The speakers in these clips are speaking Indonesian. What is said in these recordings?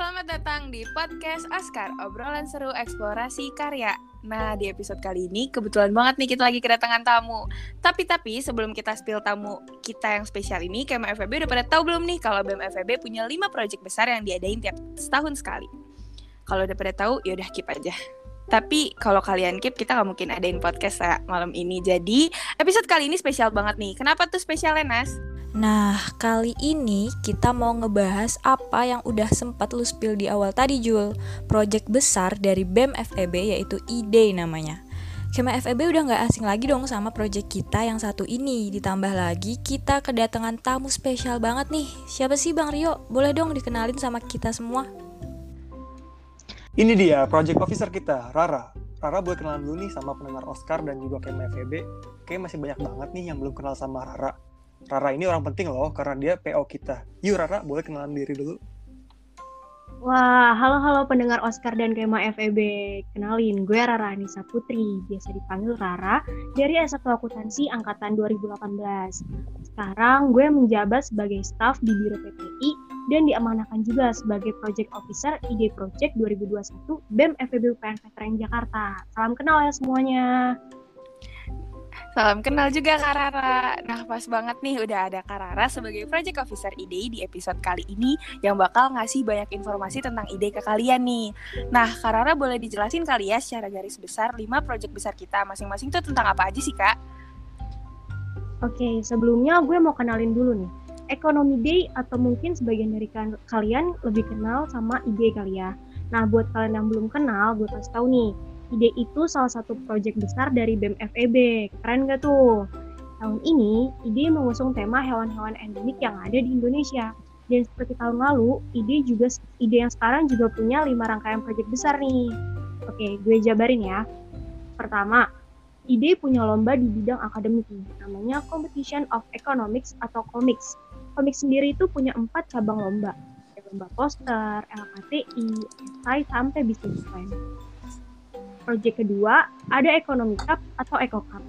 selamat datang di podcast Askar, obrolan seru eksplorasi karya. Nah, di episode kali ini kebetulan banget nih kita lagi kedatangan tamu. Tapi-tapi sebelum kita spill tamu kita yang spesial ini, KMA FEB udah pada tahu belum nih kalau BEM FEB punya 5 proyek besar yang diadain tiap setahun sekali. Kalau udah pada tahu, ya udah keep aja. Tapi kalau kalian keep, kita nggak mungkin adain podcast ya malam ini. Jadi episode kali ini spesial banget nih. Kenapa tuh spesialnya, Nas? Nah, kali ini kita mau ngebahas apa yang udah sempat lu spill di awal tadi, Jul. Project besar dari BEM FEB yaitu IDE namanya. Kema FEB udah nggak asing lagi dong sama project kita yang satu ini. Ditambah lagi kita kedatangan tamu spesial banget nih. Siapa sih Bang Rio? Boleh dong dikenalin sama kita semua? Ini dia project officer kita, Rara. Rara boleh kenalan dulu nih sama pendengar Oscar dan juga Kema FEB. Kayaknya masih banyak banget nih yang belum kenal sama Rara. Rara ini orang penting loh karena dia PO kita. Yuk Rara, boleh kenalan diri dulu. Wah, halo-halo pendengar Oscar dan Kema FEB. Kenalin, gue Rara Anissa Putri, biasa dipanggil Rara, dari S1 Akuntansi Angkatan 2018. Sekarang gue menjabat sebagai staf di Biro PPI dan diamanahkan juga sebagai Project Officer ID Project 2021 BEM FEB UPN Veteran Jakarta. Salam kenal ya semuanya. Salam kenal juga Kak Rara. Nah, pas banget nih udah ada Kak Rara sebagai Project Officer IDE di episode kali ini yang bakal ngasih banyak informasi tentang ide ke kalian nih. Nah, Kak Rara boleh dijelasin kali ya secara garis besar 5 project besar kita masing-masing tuh tentang apa aja sih, Kak? Oke, sebelumnya gue mau kenalin dulu nih. Economy Day atau mungkin sebagian dari kalian lebih kenal sama ide kali ya. Nah, buat kalian yang belum kenal, gue kasih tahu nih Ide itu salah satu proyek besar dari BEM FEB. Keren gak tuh? Tahun ini, Ide mengusung tema hewan-hewan endemik yang ada di Indonesia. Dan seperti tahun lalu, Ide juga Ide yang sekarang juga punya lima rangkaian proyek besar nih. Oke, gue jabarin ya. Pertama, Ide punya lomba di bidang akademik namanya Competition of Economics atau Comics. Komik sendiri itu punya empat cabang lomba, lomba poster, LKTI, esai, sampai bisnis plan project kedua ada ekonomi cup atau eco cup.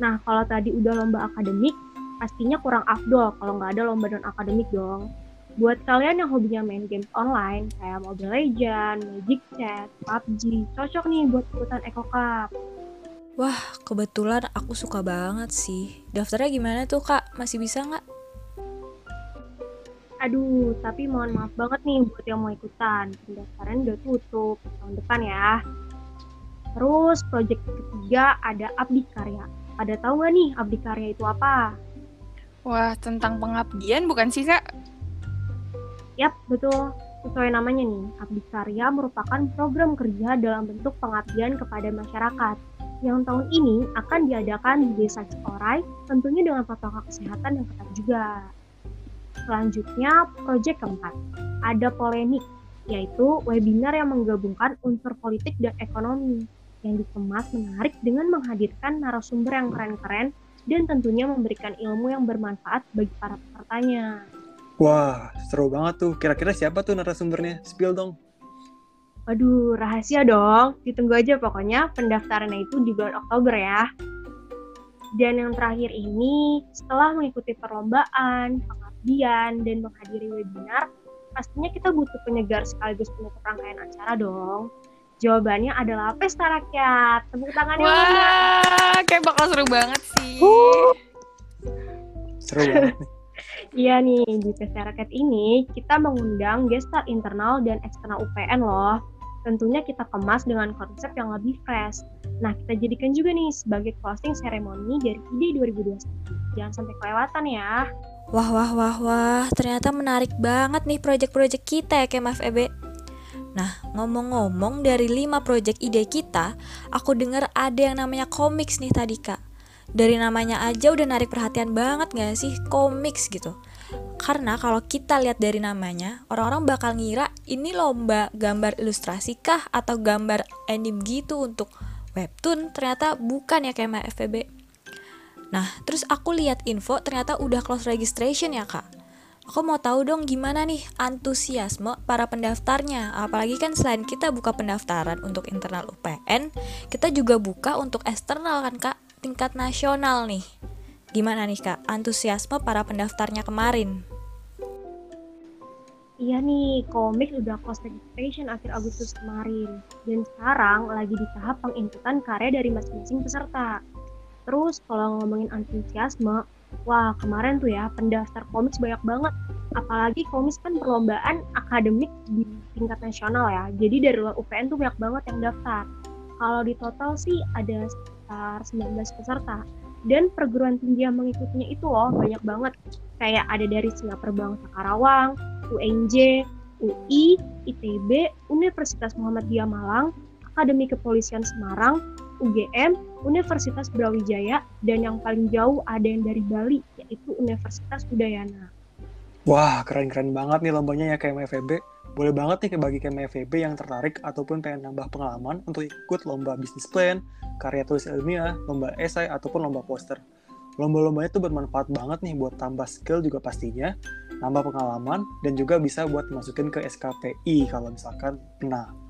Nah, kalau tadi udah lomba akademik, pastinya kurang afdol kalau nggak ada lomba non akademik dong. Buat kalian yang hobinya main games online kayak Mobile Legends, Magic Chat, PUBG, cocok nih buat ikutan Eco Cup. Wah, kebetulan aku suka banget sih. Daftarnya gimana tuh kak? Masih bisa nggak? Aduh, tapi mohon maaf banget nih buat yang mau ikutan. Pendaftaran udah tutup tahun depan ya. Terus project ketiga ada Abdi Karya. Ada tahu nggak nih Abdi Karya itu apa? Wah, tentang pengabdian bukan sih, Kak? Yap, betul. Sesuai namanya nih, Abdi Karya merupakan program kerja dalam bentuk pengabdian kepada masyarakat yang tahun ini akan diadakan di Desa Cikorai, tentunya dengan protokol kesehatan yang ketat juga. Selanjutnya, proyek keempat, ada polemik, yaitu webinar yang menggabungkan unsur politik dan ekonomi yang dikemas menarik dengan menghadirkan narasumber yang keren-keren dan tentunya memberikan ilmu yang bermanfaat bagi para pesertanya. Wah, seru banget tuh. Kira-kira siapa tuh narasumbernya? Spill dong. Waduh, rahasia dong. Ditunggu aja pokoknya pendaftarannya itu di bulan Oktober ya. Dan yang terakhir ini, setelah mengikuti perlombaan, pengabdian, dan menghadiri webinar, pastinya kita butuh penyegar sekaligus penutup rangkaian acara dong. Jawabannya adalah pesta rakyat. Tepuk tangannya. Wah, kayak bakal seru banget sih. Uh. Seru banget. Iya nih, di pesta rakyat ini kita mengundang gestar internal dan eksternal UPN loh. Tentunya kita kemas dengan konsep yang lebih fresh. Nah, kita jadikan juga nih sebagai closing ceremony dari IDE 2021. Jangan sampai kelewatan ya. Wah, wah, wah, wah. Ternyata menarik banget nih project-project kita ya, Kemaf EB. Nah, ngomong-ngomong dari 5 project ide kita, aku dengar ada yang namanya komiks nih tadi kak. Dari namanya aja udah narik perhatian banget gak sih komiks gitu. Karena kalau kita lihat dari namanya, orang-orang bakal ngira ini lomba gambar ilustrasi kah atau gambar anime gitu untuk webtoon. Ternyata bukan ya kayak FVB. Nah, terus aku lihat info ternyata udah close registration ya kak. Aku mau tahu dong gimana nih antusiasme para pendaftarnya. Apalagi kan selain kita buka pendaftaran untuk internal UPN, kita juga buka untuk eksternal kan Kak, tingkat nasional nih. Gimana nih Kak, antusiasme para pendaftarnya kemarin? Iya nih, komik udah close registration akhir Agustus kemarin. Dan sekarang lagi di tahap penginputan karya dari masing-masing peserta. Terus kalau ngomongin antusiasme, wah kemarin tuh ya pendaftar komik banyak banget. Apalagi komik kan perlombaan akademik di tingkat nasional ya. Jadi dari luar UPN tuh banyak banget yang daftar. Kalau di total sih ada sekitar 19 peserta. Dan perguruan tinggi yang mengikutinya itu loh banyak banget. Kayak ada dari Singapura Bangsa Karawang, UNJ, UI, ITB, Universitas Muhammadiyah Malang, Akademi Kepolisian Semarang, UGM, Universitas Brawijaya, dan yang paling jauh ada yang dari Bali, yaitu Universitas Udayana. Wah, keren-keren banget nih lombanya ya kayak FEB. Boleh banget nih bagi KM FEB yang tertarik ataupun pengen nambah pengalaman untuk ikut lomba bisnis plan, karya tulis ilmiah, lomba esai, ataupun lomba poster. Lomba-lombanya tuh bermanfaat banget nih buat tambah skill juga pastinya, nambah pengalaman, dan juga bisa buat masukin ke SKPI kalau misalkan pernah.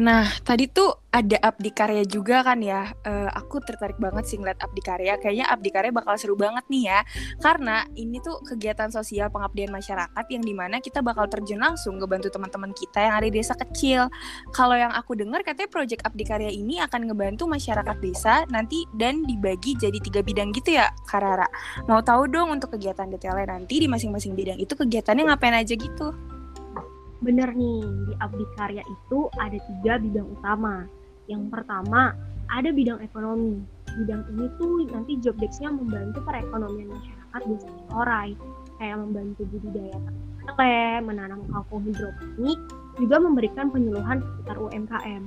Nah, tadi tuh ada Abdi Karya juga kan ya. Uh, aku tertarik banget sih ngeliat Abdi Karya. Kayaknya Abdi Karya bakal seru banget nih ya. Karena ini tuh kegiatan sosial pengabdian masyarakat yang di mana kita bakal terjun langsung ngebantu teman-teman kita yang ada di desa kecil. Kalau yang aku dengar katanya proyek Abdi Karya ini akan ngebantu masyarakat desa nanti dan dibagi jadi tiga bidang gitu ya, Karara. Mau tahu dong untuk kegiatan detailnya nanti di masing-masing bidang itu kegiatannya ngapain aja gitu? Bener nih, di Abdi Karya itu ada tiga bidang utama. Yang pertama, ada bidang ekonomi. Bidang ini tuh nanti job desk-nya membantu perekonomian masyarakat desa Ciorai. Kayak membantu budidaya tele, menanam kalkun hidroponik, juga memberikan penyuluhan seputar UMKM.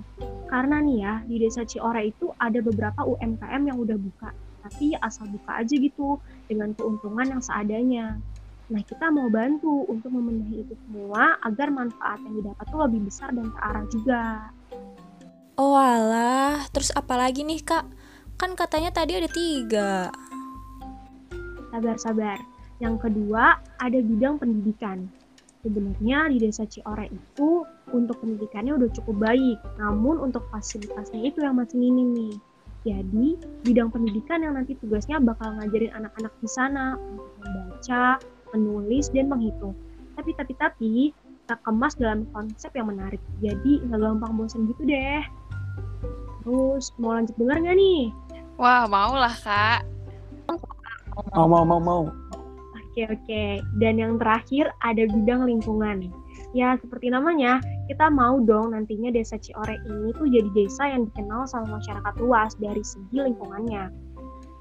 Karena nih ya, di desa Ciorai itu ada beberapa UMKM yang udah buka, tapi asal buka aja gitu, dengan keuntungan yang seadanya. Nah, kita mau bantu untuk memenuhi itu semua agar manfaat yang didapat tuh lebih besar dan terarah juga. Oh alah, terus apa lagi nih kak? Kan katanya tadi ada tiga. Sabar-sabar. Yang kedua, ada bidang pendidikan. Sebenarnya di desa Ciore itu untuk pendidikannya udah cukup baik, namun untuk fasilitasnya itu yang masih minim nih. Jadi, bidang pendidikan yang nanti tugasnya bakal ngajarin anak-anak di sana untuk membaca, menulis, dan menghitung. Tapi, tapi, tapi, kita kemas dalam konsep yang menarik. Jadi, nggak gampang bosan gitu deh. Terus, mau lanjut dengar nggak nih? Wah, mau lah, Kak. Mau, mau, mau, mau. Oke, oke. Dan yang terakhir, ada bidang lingkungan. Ya, seperti namanya, kita mau dong nantinya desa Ciore ini tuh jadi desa yang dikenal sama masyarakat luas dari segi lingkungannya.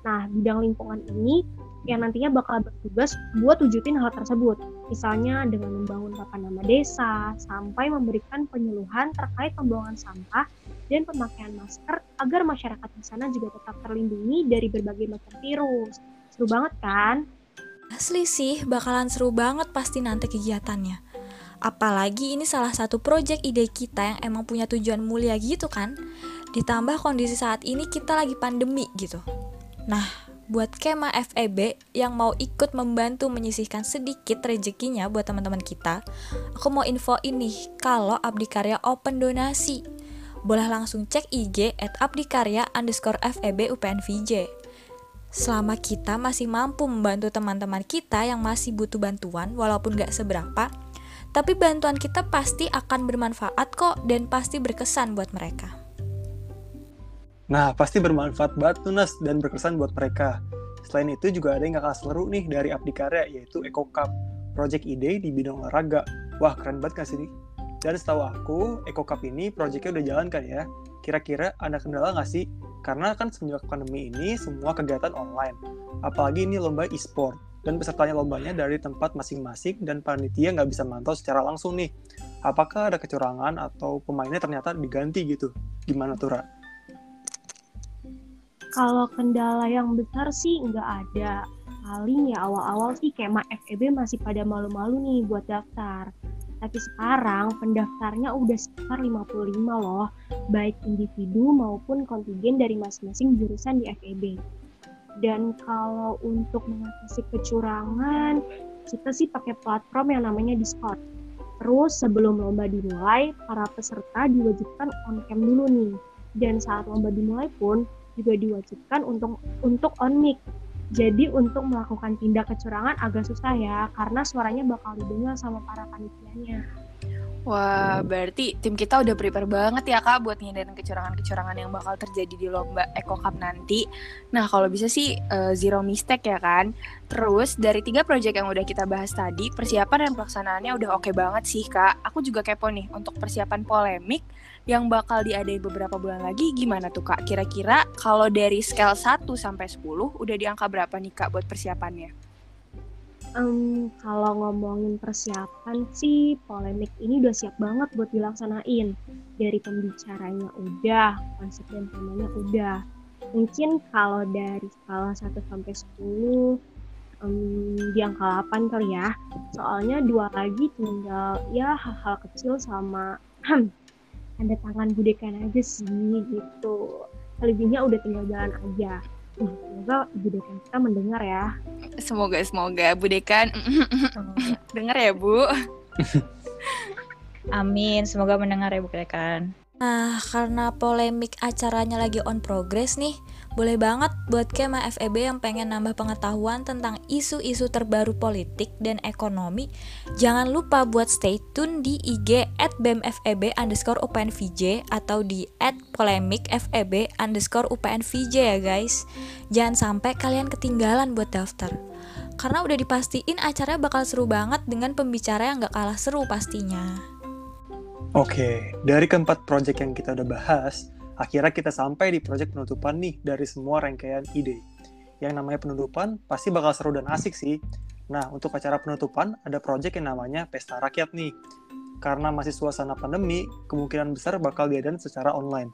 Nah, bidang lingkungan ini yang nantinya bakal bertugas buat wujudin hal tersebut. Misalnya dengan membangun papan nama desa, sampai memberikan penyuluhan terkait pembuangan sampah dan pemakaian masker agar masyarakat di sana juga tetap terlindungi dari berbagai macam virus. Seru banget kan? Asli sih, bakalan seru banget pasti nanti kegiatannya. Apalagi ini salah satu proyek ide kita yang emang punya tujuan mulia gitu kan. Ditambah kondisi saat ini kita lagi pandemi gitu. Nah, buat Kema FEB yang mau ikut membantu menyisihkan sedikit rezekinya buat teman-teman kita, aku mau info ini kalau Abdi Karya open donasi. Boleh langsung cek IG at abdikarya underscore FEB UPN VJ. Selama kita masih mampu membantu teman-teman kita yang masih butuh bantuan walaupun gak seberapa, tapi bantuan kita pasti akan bermanfaat kok dan pasti berkesan buat mereka. Nah, pasti bermanfaat banget tuh Nas dan berkesan buat mereka. Selain itu juga ada yang gak kalah seru nih dari Abdi Karya yaitu Eco Cup, project ide di bidang olahraga. Wah, keren banget gak sih? Dan setahu aku, Eco Cup ini projectnya udah jalan kan ya? Kira-kira ada kendala nggak sih? Karena kan semenjak pandemi ini semua kegiatan online. Apalagi ini lomba e-sport. Dan pesertanya lombanya dari tempat masing-masing dan panitia nggak bisa mantau secara langsung nih. Apakah ada kecurangan atau pemainnya ternyata diganti gitu? Gimana tuh, Ra? Kalau kendala yang besar sih nggak ada. Paling ya awal-awal sih kayak FEB masih pada malu-malu nih buat daftar. Tapi sekarang pendaftarnya udah sekitar 55 loh, baik individu maupun kontingen dari masing-masing jurusan di FEB. Dan kalau untuk mengatasi kecurangan, kita sih pakai platform yang namanya Discord. Terus sebelum lomba dimulai, para peserta diwajibkan on cam dulu nih. Dan saat lomba dimulai pun, juga diwajibkan untuk untuk on mic. Jadi untuk melakukan tindak kecurangan agak susah ya, karena suaranya bakal didengar sama para panitianya. Wah, berarti tim kita udah prepare banget ya kak buat ngindarin kecurangan-kecurangan yang bakal terjadi di lomba Eco Cup nanti. Nah, kalau bisa sih uh, zero mistake ya kan. Terus dari tiga project yang udah kita bahas tadi, persiapan dan pelaksanaannya udah oke okay banget sih kak. Aku juga kepo nih untuk persiapan polemik yang bakal diadain beberapa bulan lagi gimana tuh kak? Kira-kira kalau dari scale 1 sampai 10 udah di angka berapa nih kak buat persiapannya? Um, kalau ngomongin persiapan sih, polemik ini udah siap banget buat dilaksanain. Dari pembicaranya udah, konsep dan temanya udah. Mungkin kalau dari skala 1 sampai 10 um, di angka 8 kali ya. Soalnya dua lagi tinggal ya hal-hal kecil sama tanda tangan budekan aja sih gitu. Selebihnya udah tinggal jalan aja. Semoga Ibu Dekan kita mendengar ya. Semoga, semoga Bu Dekan dengar ya Bu. Amin, semoga mendengar ya Bu Dekan. Nah, karena polemik acaranya lagi on progress nih, boleh banget buat Kema FEB yang pengen nambah pengetahuan tentang isu-isu terbaru politik dan ekonomi, jangan lupa buat stay tune di IG at BEMFEB underscore UPNVJ atau di at polemik FEB underscore UPNVJ ya guys. Jangan sampai kalian ketinggalan buat daftar. Karena udah dipastiin acaranya bakal seru banget dengan pembicara yang gak kalah seru pastinya. Oke, dari keempat project yang kita udah bahas, akhirnya kita sampai di project penutupan nih dari semua rangkaian ide. Yang namanya penutupan pasti bakal seru dan asik sih. Nah, untuk acara penutupan ada project yang namanya Pesta Rakyat nih. Karena masih suasana pandemi, kemungkinan besar bakal diadain secara online.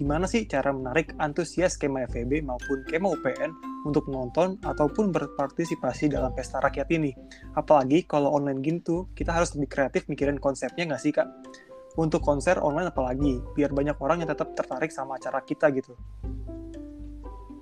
Gimana sih cara menarik antusias Kema FEB maupun Kema UPN untuk menonton ataupun berpartisipasi dalam pesta rakyat ini? Apalagi kalau online gitu, kita harus lebih kreatif mikirin konsepnya nggak sih, Kak? Untuk konser online apalagi biar banyak orang yang tetap tertarik sama acara kita gitu.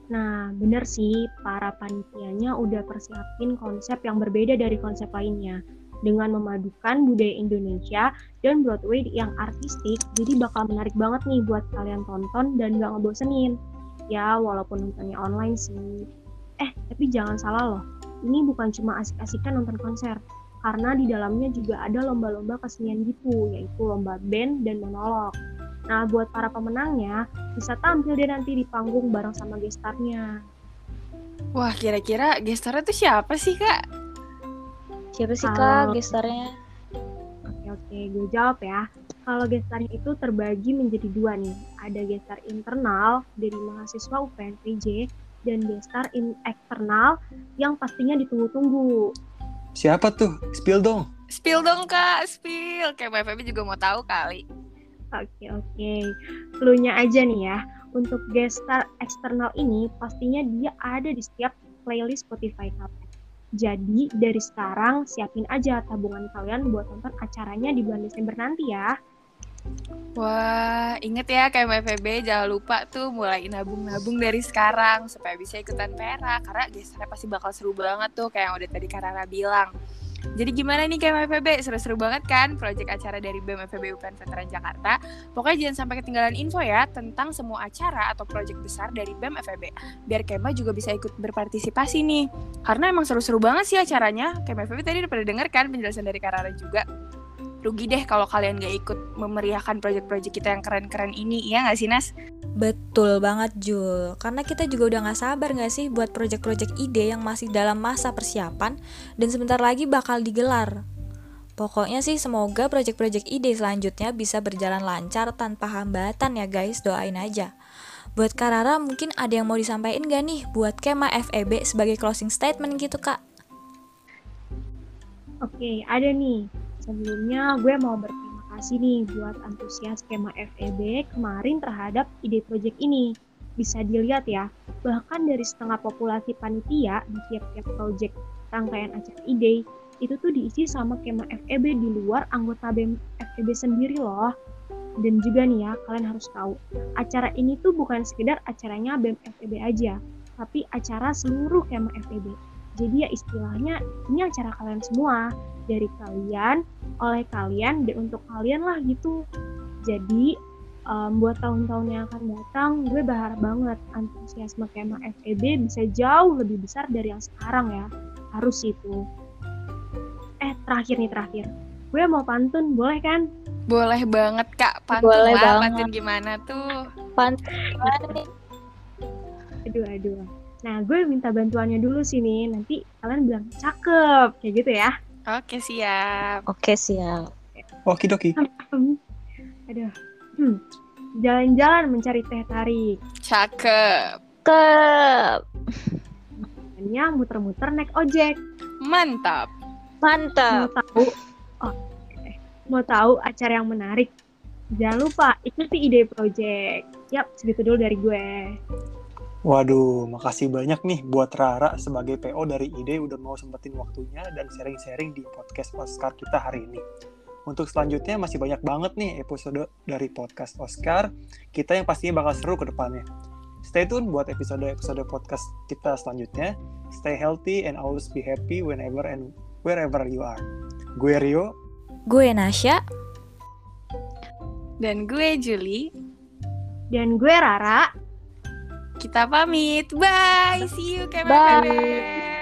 Nah, bener sih, para panitianya udah persiapin konsep yang berbeda dari konsep lainnya. Dengan memadukan budaya Indonesia dan Broadway yang artistik, jadi bakal menarik banget nih buat kalian tonton dan gak ngebosenin. Ya, walaupun nontonnya online sih. Eh, tapi jangan salah loh, ini bukan cuma asik-asikan nonton konser, karena di dalamnya juga ada lomba-lomba kesenian gitu, yaitu lomba band dan monolog. Nah, buat para pemenangnya, bisa tampil deh nanti di panggung bareng sama gestarnya. Wah, kira-kira gestarnya tuh siapa sih, Kak? Siapa sih, Kak, gestarnya? Oke, oke, gue jawab ya. Kalau gestarnya itu terbagi menjadi dua nih. Ada gestar internal dari mahasiswa UPNPJ dan gestar in eksternal yang pastinya ditunggu-tunggu. Siapa tuh? Spill dong. Spill dong kak, spill. Kayak Mbak Feby juga mau tahu kali. Oke oke. Cluenya aja nih ya. Untuk guest star eksternal ini pastinya dia ada di setiap playlist Spotify kalian. Jadi dari sekarang siapin aja tabungan kalian buat nonton acaranya di bulan Desember nanti ya. Wah, inget ya kayak MFB jangan lupa tuh mulai nabung-nabung dari sekarang supaya bisa ikutan perak karena gesternya pasti bakal seru banget tuh kayak yang udah tadi Karara bilang. Jadi gimana nih kayak MFB? Seru-seru banget kan proyek acara dari BEM FEB UPN Veteran Jakarta. Pokoknya jangan sampai ketinggalan info ya tentang semua acara atau proyek besar dari BEM. Biar Kema juga bisa ikut berpartisipasi nih. Karena emang seru-seru banget sih acaranya. Kema FEB tadi udah pada denger kan penjelasan dari Karara juga rugi deh kalau kalian gak ikut memeriahkan project-project kita yang keren-keren ini, ya gak sih Nas? Betul banget Jul, karena kita juga udah gak sabar gak sih buat project-project ide yang masih dalam masa persiapan dan sebentar lagi bakal digelar. Pokoknya sih semoga project-project ide selanjutnya bisa berjalan lancar tanpa hambatan ya guys, doain aja. Buat Karara mungkin ada yang mau disampaikan gak nih buat Kema FEB sebagai closing statement gitu kak? Oke, ada nih sebelumnya gue mau berterima kasih nih buat antusias skema FEB kemarin terhadap ide project ini. Bisa dilihat ya, bahkan dari setengah populasi panitia di tiap-tiap project rangkaian acara ide, itu tuh diisi sama kema FEB di luar anggota BEM FEB sendiri loh. Dan juga nih ya, kalian harus tahu, acara ini tuh bukan sekedar acaranya BEM FEB aja, tapi acara seluruh kema FEB. Jadi ya istilahnya ini acara kalian semua, dari kalian, oleh kalian, dan untuk kalian lah gitu. Jadi um, buat tahun-tahun yang akan datang, gue berharap banget antusiasme kema FEB bisa jauh lebih besar dari yang sekarang ya. Harus itu. Eh, terakhir nih terakhir. Gue mau pantun, boleh kan? Boleh banget kak, pantun Boleh lah, banget. pantun gimana tuh? Pantun gimana nih? Aduh, aduh. Nah, gue minta bantuannya dulu sini. Nanti kalian bilang cakep, kayak gitu ya. Oke siap. Oke siap. Okidoki. Hmm. Aduh. Hmm. Jalan-jalan mencari teh tarik. Cakep. Ke Hanya muter-muter naik ojek. Mantap. Mau mantap. tahu? Oh, oke. Mau tahu acara yang menarik? Jangan lupa ikuti ide project. Yap, segitu dulu dari gue. Waduh, makasih banyak nih buat Rara sebagai PO dari IDE udah mau sempetin waktunya dan sharing-sharing di podcast Oscar kita hari ini. Untuk selanjutnya masih banyak banget nih episode dari podcast Oscar kita yang pastinya bakal seru ke depannya. Stay tune buat episode-episode podcast kita selanjutnya. Stay healthy and always be happy whenever and wherever you are. Gue Rio, Gue Nasya. Dan gue Julie. Dan gue Rara. Kita pamit. Bye. See you Kemen Bye.